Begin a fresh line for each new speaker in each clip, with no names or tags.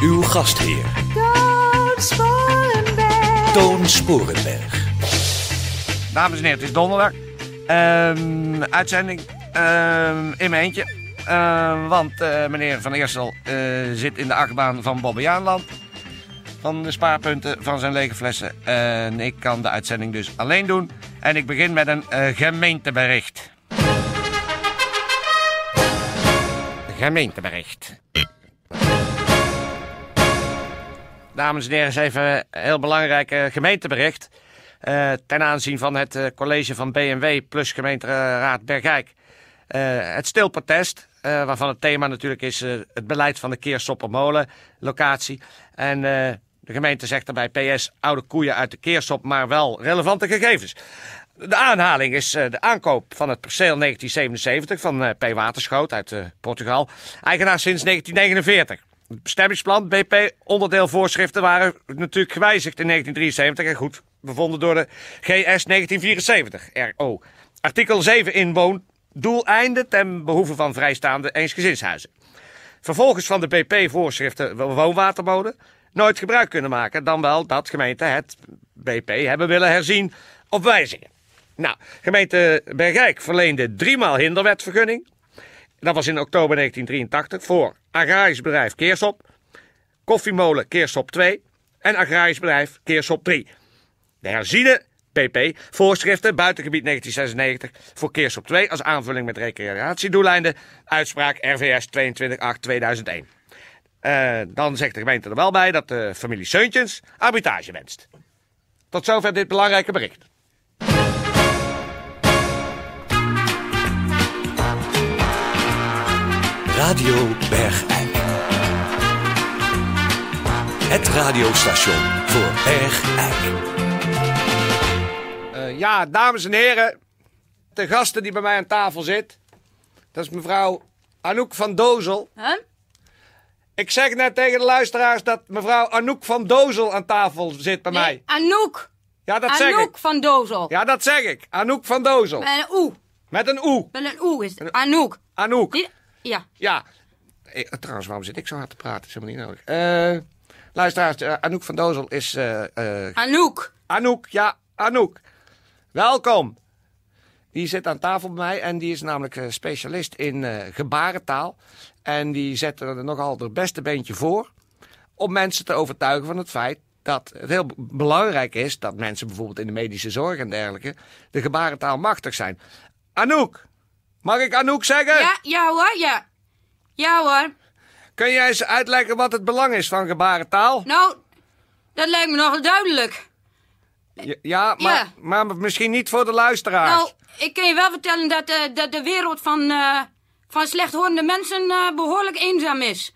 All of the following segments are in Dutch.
Uw gastheer,
Toon Sporenberg.
Toon Sporenberg.
Dames en heren, het is donderdag. Ehm, uitzending ehm, in mijn eentje. Ehm, want eh, meneer Van Eersel eh, zit in de achtbaan van Bobbejaanland. Van de spaarpunten van zijn lege flessen. En ik kan de uitzending dus alleen doen. En ik begin met een eh, gemeentebericht. Gemeentebericht. Dames en heren, even een heel belangrijk eh, gemeentebericht. Eh, ten aanzien van het eh, college van BMW plus gemeenteraad Bergijk. Eh, het stilprotest, waarvan het thema natuurlijk is het beleid van de Keersoppermolen locatie. En de gemeente zegt daarbij PS, oude koeien uit de Keersop, maar wel relevante gegevens. De aanhaling is de aankoop van het perceel 1977 van P. Waterschoot uit Portugal. Eigenaar sinds 1949. Bestemmingsplan, BP, onderdeel voorschriften waren natuurlijk gewijzigd in 1973 en goed bevonden door de GS 1974, RO. Artikel 7 inwoon, doeleinden ten behoeve van vrijstaande eensgezinshuizen. Vervolgens van de BP-voorschriften woonwatermolen nooit gebruik kunnen maken, dan wel dat gemeenten het BP hebben willen herzien of wijzigen. Nou, gemeente Bergijk verleende driemaal hinderwetvergunning. Dat was in oktober 1983 voor agrarisch bedrijf Keersop, koffiemolen Keersop 2 en agrarisch bedrijf Keersop 3. De herziene PP voorschriften buitengebied 1996 voor Keersop 2 als aanvulling met recreatiedoeleinden. Uitspraak RVS 22.8-2001. Eh, dan zegt de gemeente er wel bij dat de familie Seuntjens arbitrage wenst. Tot zover dit belangrijke bericht.
Radio Bergijk. Het radiostation voor Bergijk.
Eh, ja, dames en heren. De gasten die bij mij aan tafel zit. Dat is mevrouw Anouk van Dozel.
Huh?
Ik zeg net tegen de luisteraars dat mevrouw Anouk van Dozel aan tafel zit bij mij.
Anouk.
Ja, dat zeg ik.
Anouk van Dozel.
Ja, dat zeg ik. Anouk van Dozel.
Met een oe.
Met een oe.
Met een oe is het. Anouk.
Anouk.
Niet- Ja.
Ja. Eh, trouwens, waarom zit ik zo hard te praten? Dat is helemaal niet nodig. Eh, luisteraars, eh, Anouk van Dozel is... eh, eh,
Anouk.
Anouk, ja, Anouk. Welkom. Die zit aan tafel bij mij en die is namelijk specialist in gebarentaal. En die zet er nogal het beste beentje voor om mensen te overtuigen van het feit dat het heel belangrijk is dat mensen bijvoorbeeld in de medische zorg en dergelijke de gebarentaal machtig zijn. Anouk, mag ik Anouk zeggen?
Ja, ja hoor, ja. Ja hoor.
Kun jij eens uitleggen wat het belang is van gebarentaal?
Nou, dat lijkt me nogal duidelijk.
Ja, ja, maar,
Ja.
maar misschien niet voor de luisteraars.
Nou, ik kan je wel vertellen dat, eh, dat de wereld van, eh, van slechthorende mensen eh, behoorlijk eenzaam is.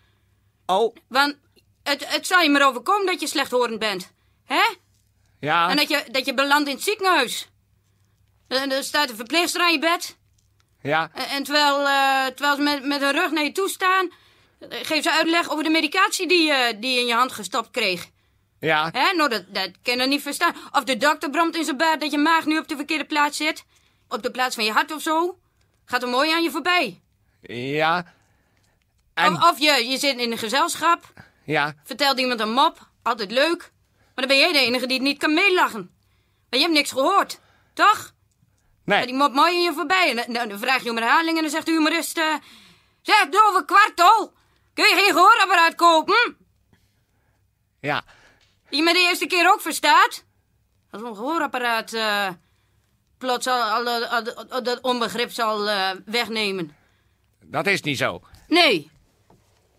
Oh,
Want het, het zal je maar overkomen dat je slechthorend bent. Hè?
ja.
En dat je, dat je belandt in het ziekenhuis. En er staat een verpleegster aan je bed.
Ja,
En, en terwijl, eh, terwijl ze met, met hun rug naar je toe staan... eh, geeft ze uitleg over de medicatie die je, die je in je hand gestopt kreeg.
ja,
Hè? Nou, dat, dat kan je niet verstaan. Of de dokter bromt in zijn baard dat je maag nu op de verkeerde plaats zit. Op de plaats van je hart of zo. Gaat er mooi aan je voorbij.
ja. En,
Of, of je, je zit in een gezelschap.
ja,
Vertelt iemand een mop. Altijd leuk. Maar dan ben jij de enige die het niet kan meelachen. Maar je hebt niks gehoord. Toch? Die
nee,
mop mooi in je voorbij. En dan, dan- vraag je om herhaling en dan zegt de humorist... eh zeg, dove kwartel. Kun je geen gehoorapparaat kopen?
ja,
Die me de eerste keer ook verstaat. Als een gehoorapparaat eh, plots al, al, al- al- al dat onbegrip zal eh, wegnemen.
dat is niet zo.
Nee,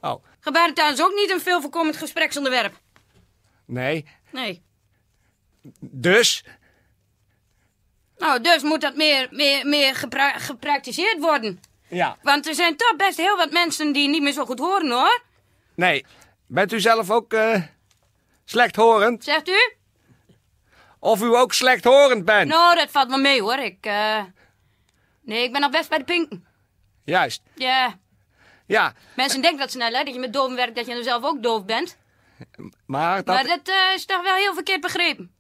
Oh,
gebarentaal is ook niet een veel voorkomend gespreksonderwerp.
nee.
Nee.
Dus,
Nou, dus moet dat meer, meer, meer gepra- gepraktiseerd worden.
Ja.
Want er zijn toch best heel wat mensen die niet meer zo goed horen, hoor.
Nee. Bent u zelf ook eh, slechthorend?
Zegt u?
Of u ook slechthorend bent?
Nou, dat valt wel mee, hoor. Ik, eh... Nee, ik ben nog best bij de pinken.
Juist.
Ja.
Ja,
Mensen denken dat snel, hè, dat je met doof werkt, dat je nou zelf ook doof bent.
maar dat,
Maar dat eh, is toch wel heel verkeerd begrepen.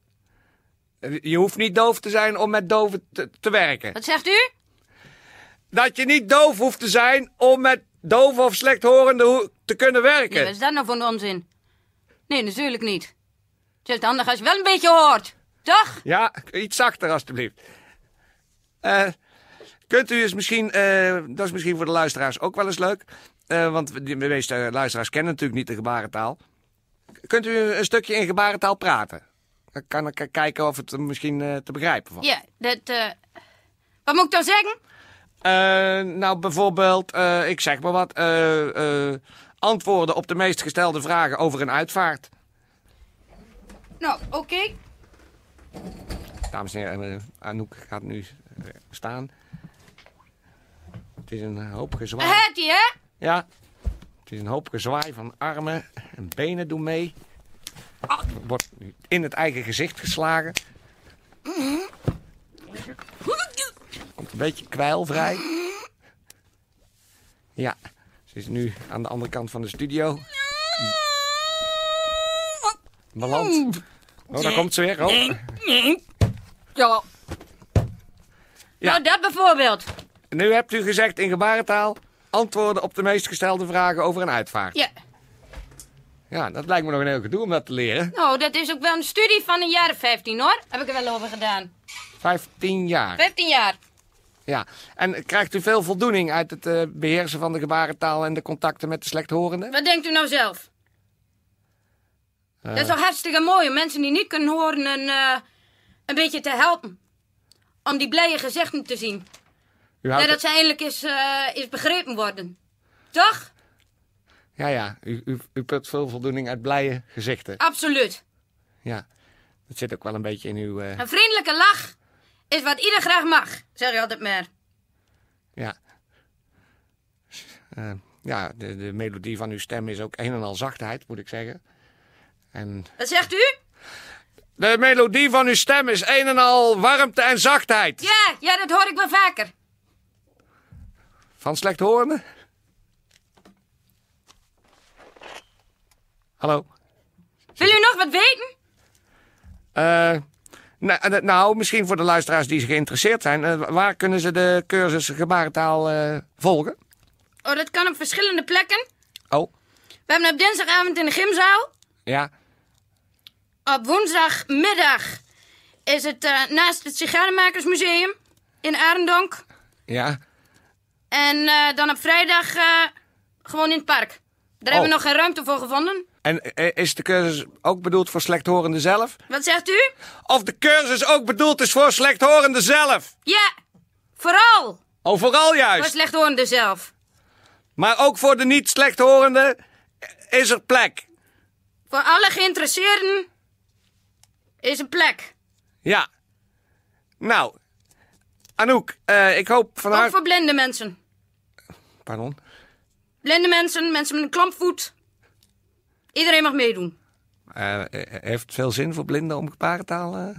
Je hoeft niet doof te zijn om met doven te, te werken.
Wat zegt u?
Dat je niet doof hoeft te zijn om met doven of slechthorenden ho- te kunnen werken.
wat is dat nou voor een onzin? Nee, natuurlijk niet. Het is handig als je wel een beetje hoort. Toch?
Ja, iets zachter alstublieft. Eh, kunt u eens misschien, eh, dat is misschien voor de luisteraars ook wel eens leuk, eh, want de meeste luisteraars kennen natuurlijk niet de gebarentaal. Kunt u een stukje in gebarentaal praten? Kan ik kijken of het misschien eh, te begrijpen valt.
Ja, dat... eh Wat moet ik dan zeggen?
Eh, nou, bijvoorbeeld, ik zeg maar wat, antwoorden op de meest gestelde vragen over een uitvaart.
Nou, oké.
Dames en heren, Anouk gaat nu staan. Het is een hoop gezwaai.
Het hè?
Ja, het is een hoop gezwaai van armen en benen doen mee. Wordt nu in het eigen gezicht geslagen. Komt een beetje kwijl vrij. Ja, ze is nu aan de andere kant van de studio. Beland. Oh, daar komt ze weer. Oh.
Ja. Nou, dat bijvoorbeeld.
Nu hebt u gezegd in gebarentaal antwoorden op de meest gestelde vragen over een uitvaart.
Ja.
Ja, dat lijkt me nog een heel gedoe om dat te leren.
Nou, dat is ook wel een studie van een jaar of 15 hoor. Heb ik er wel over gedaan.
15 jaar.
15 jaar.
Ja. En krijgt u veel voldoening uit het eh, beheersen van de gebarentaal en de contacten met de slechthorenden?
Wat denkt u nou zelf?
Eh.
Dat is toch hartstikke mooi om mensen die niet kunnen horen een, eh, een beetje te helpen. Om die blije gezichten te zien.
U
Ja,
houdt
dat ze eindelijk eens, eens begrepen worden. Toch?
Ja, ja. U, u, u put veel voldoening uit blije gezichten.
Absoluut.
Ja. Dat zit ook wel een beetje in uw... eh,
Een vriendelijke lach is wat ieder graag mag, zeg je altijd maar.
ja. Eh, ja, de, de melodie van uw stem is ook een en al zachtheid, moet ik zeggen. En
Wat zegt u?
de melodie van uw stem is een en al warmte en zachtheid.
Ja, ja, dat hoor ik wel vaker.
Van slechthorenden? Hallo?
Wil u nog wat weten?
Eh, nou, eh, nou, misschien voor de luisteraars die geïnteresseerd zijn. eh, waar kunnen ze de cursus gebarentaal eh, volgen?
Oh, dat kan op verschillende plekken.
Oh,
We hebben op dinsdagavond in de gymzaal.
ja.
Op woensdagmiddag is het naast het Sigarenmakersmuseum in Arendonk.
Ja.
En dan op vrijdag gewoon in het park. Daar hebben we nog geen ruimte voor gevonden.
En eh, is de cursus ook bedoeld voor slechthorenden zelf?
Wat zegt u?
Of de cursus ook bedoeld is voor slechthorenden zelf?
Ja, vooral
Oh, vooral
voor
juist.
slechthorenden zelf.
Maar ook voor de niet slechthorenden is er plek.
Voor alle geïnteresseerden is een plek.
Ja. Nou, Anouk, eh, ik hoop van
Ook voor blinde mensen.
Pardon?
Blinde mensen, mensen met een klampvoet. Iedereen mag meedoen.
Eh, eh, heeft het veel zin voor blinden om gebarentaal? eh?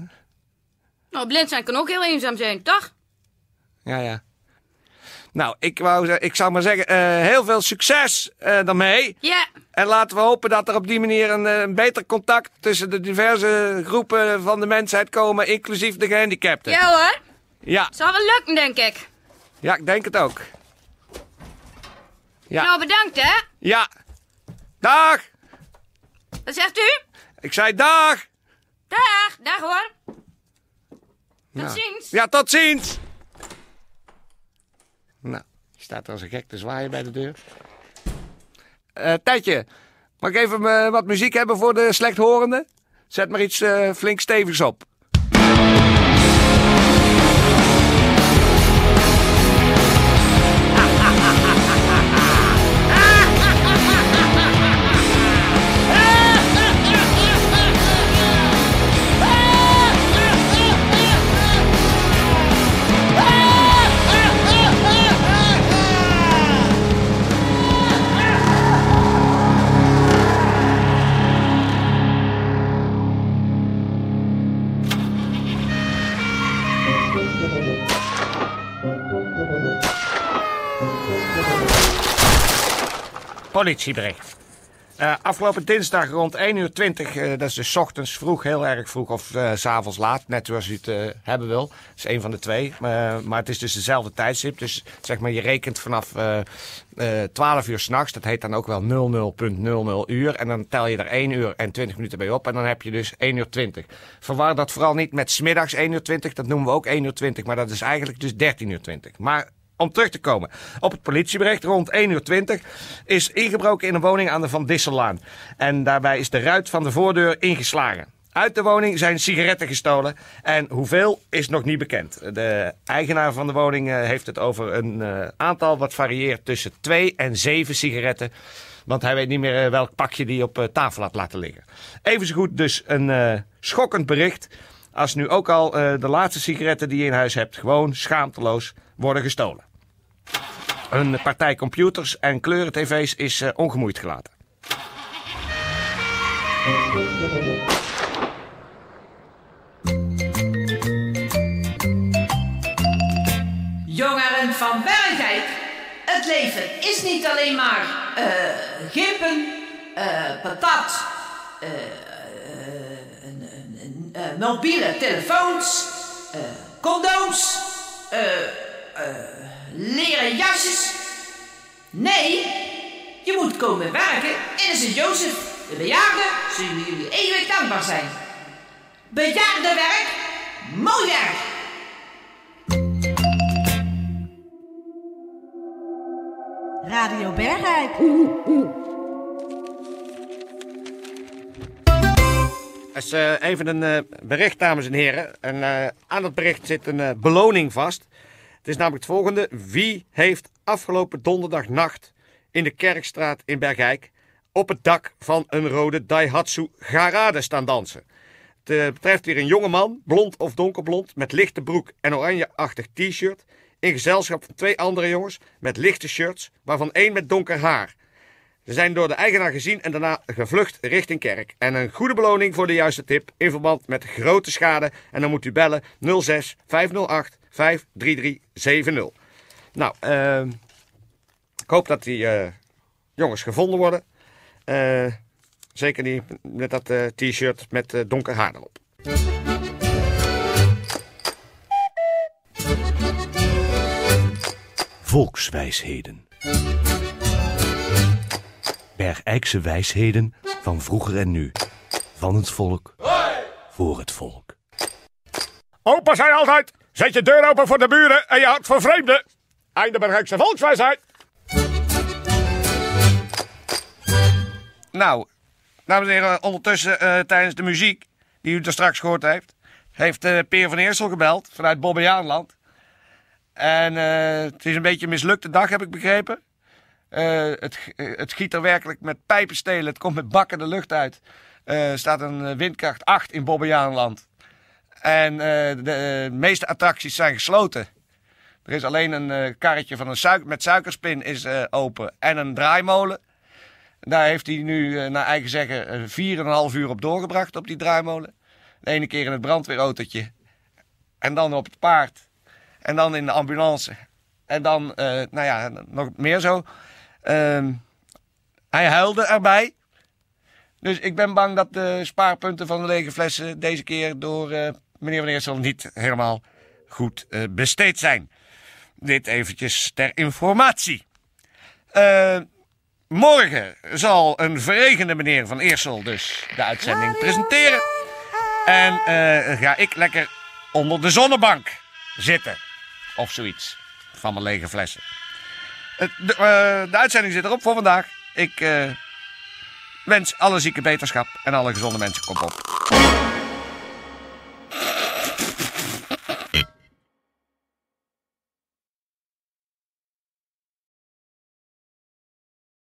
Nou, blind zijn kan ook heel eenzaam zijn, toch?
Ja, ja. Nou, ik, wou, ik zou maar zeggen, eh, heel veel succes daarmee.
Ja,
En laten we hopen dat er op die manier een, een beter contact tussen de diverse groepen van de mensheid komen, inclusief de gehandicapten.
ja hoor.
Ja,
Zal wel lukken, denk ik.
ja, ik denk het ook. Ja.
Nou, bedankt, hè.
Ja. Dag!
Wat zegt u?
Ik zei dag!
Dag, dag hoor. Tot
Nou.
ziens.
Ja, tot ziens! Nou, je staat er als een gek te zwaaien bij de deur. Eh Tijdje, mag ik even eh, wat muziek hebben voor de slechthorenden? Zet maar iets eh, flink stevigs op. Politsiebriecht. Eh, afgelopen dinsdag rond 1 uur 20, eh, dat is dus ochtends vroeg, heel erg vroeg of eh, s s'avonds laat, net zoals u het hebben wil. Dat is een van de twee, maar het is dus dezelfde tijdstip. Dus zeg maar, je rekent vanaf eh, eh, 12 uur s'nachts, dat heet dan ook wel 00.00 uur. En dan tel je er 1 uur en 20 minuten bij op en dan heb je dus 1 uur 20. Verwar dat vooral niet met smiddags 1 uur 20, dat noemen we ook 1 uur 20, maar dat is eigenlijk dus 13 uur 20. Maar om terug te komen op het politiebericht rond 1 uur 20 is ingebroken in een woning aan de Van Dissellaan. En daarbij is de ruit van de voordeur ingeslagen. Uit de woning zijn sigaretten gestolen en hoeveel is nog niet bekend. De eigenaar van de woning eh, heeft het over een eh, aantal wat varieert tussen 2 en 7 sigaretten. Want hij weet niet meer eh, welk pakje die op tafel had laten liggen. Even zo goed dus een schokkend bericht. Als nu ook al de laatste sigaretten die je in huis hebt gewoon schaamteloos worden gestolen. Een partij computers en kleuren-tv's is eh, ongemoeid gelaten.
Jongeren van Bergijk, het leven is niet alleen maar gippen, eh, patat, eh, eh, eh, mobiele telefoons, condooms, eh, leren jasjes. Nee, je moet komen werken in de Sint-Jozef. De bejaarden zullen jullie eeuwig dankbaar zijn. Bejaardenwerk, mooi werk.
Radio Bergijk.
Dat is eh, even een eh, bericht, dames en heren. En eh, aan het bericht zit een eh, beloning vast. Het is namelijk het volgende. Wie heeft afgelopen donderdagnacht in de Kerkstraat in Bergijk op het dak van een rode Daihatsu Garade staan dansen? Het eh, betreft hier een jonge man, blond of donkerblond, met lichte broek en oranjeachtig t-shirt. In gezelschap van twee andere jongens met lichte shirts, waarvan één met donker haar. Ze zijn door de eigenaar gezien en daarna gevlucht richting kerk. En een goede beloning voor de juiste tip in verband met grote schade. En dan moet u bellen 06 508 53370. Nou, ehm, ik hoop dat die eh, jongens gevonden worden. Eh, zeker die met dat eh, t-shirt met donker haar erop.
Volkswijsheden. Bergijkse wijsheden van vroeger en nu. Van het volk. Voor het volk.
Opa zei altijd, zet je deur open voor de buren en je hart voor vreemden. Einde Bergijkse volkswijsheid.
Nou, dames en heren, ondertussen eh, tijdens de muziek die u er straks gehoord heeft, heeft eh, Peer van Eersel gebeld vanuit Bobbejaanland. En eh, het is een beetje een mislukte dag, heb ik begrepen. Het, het giet er werkelijk met pijpenstelen, het komt met bakken de lucht uit. Er staat een windkracht 8 in Bobbejaanland. En eh, de eh, meeste attracties zijn gesloten. Er is alleen een eh, karretje van een met suikerspin is, open en een draaimolen. Daar heeft hij nu, naar eigen zeggen, eh, 4,5 uur op doorgebracht op die draaimolen. De ene keer in het brandweerautootje. En dan op het paard. En dan in de ambulance. En dan, nou ja, nog meer zo. Ehm, hij huilde erbij. Dus ik ben bang dat de spaarpunten van de lege flessen deze keer door meneer Van Eersel niet helemaal goed eh, besteed zijn. Dit eventjes ter informatie. Eh, morgen zal een verregende meneer Van Eersel dus de uitzending presenteren. En eh, ga ik lekker onder de zonnebank zitten. Of zoiets. Van mijn lege flessen. De, de uitzending zit erop voor vandaag. Ik wens alle zieke beterschap en alle gezonde mensen kop op.